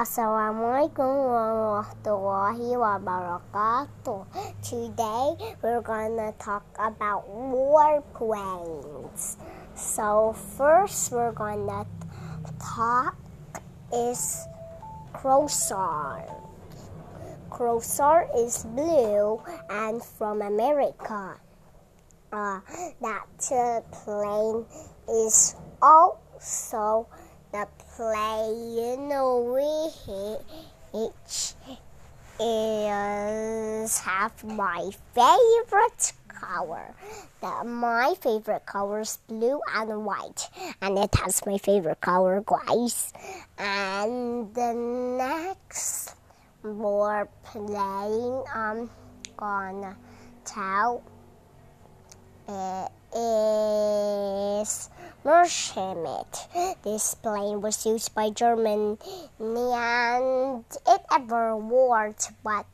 Assalamualaikum warahmatullahi wabarakatuh. Today we're gonna talk about warplanes. So first we're gonna talk is Corsair. Corsair is blue and from America. Uh, that uh, plane is also the plane which is have my favorite color. The, my favorite color is blue and white, and it has my favorite color, guys. And the next more playing, I'm gonna tell it is Messerschmitt. This plane was used by Germany and it ever worked, but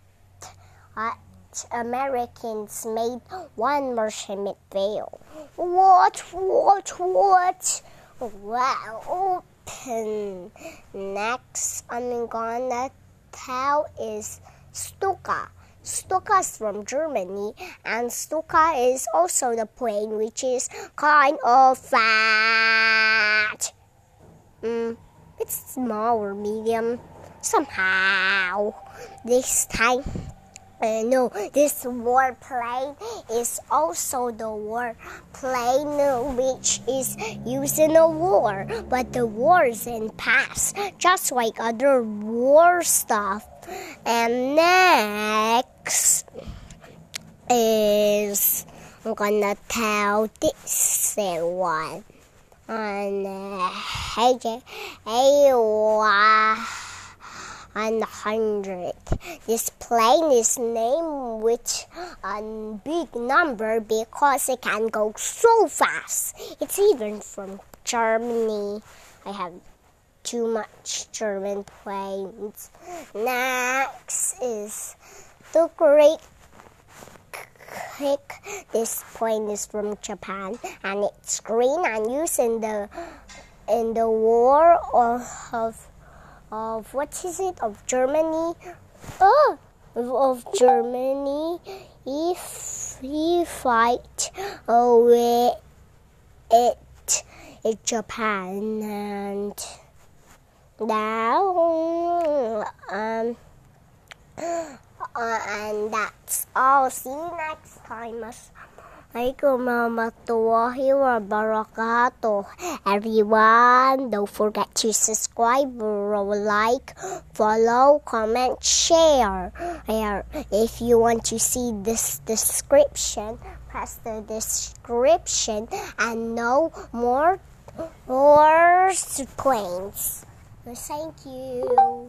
Americans made one Messerschmitt fail. What, what, what? Well, open. Next, I'm gonna tell is Stuka. Stuka is from Germany, and Stuka is also the plane which is kind of fat. Mm, it's small or medium somehow. This time, no, this war plane is also the war plane which is used in a war, but the war is in past, just like other war stuff. And next is I'm gonna tell this one on uh, on the hundred. This plane is named with a um, big number because it can go so fast. It's even from Germany. I have too much German planes. Next is the Great Kick. This plane is from Japan and it's green and used in the in the war of, of what is it of Germany? Oh, of Germany. If he fight away it, it Japan and now um uh, and that's all. See you next time. Assalamualaikum warahmatullahi wabarakatuh. Everyone, don't forget to subscribe, like, follow, comment, share. If you want to see this description, press the description and know more more planes. Thank you.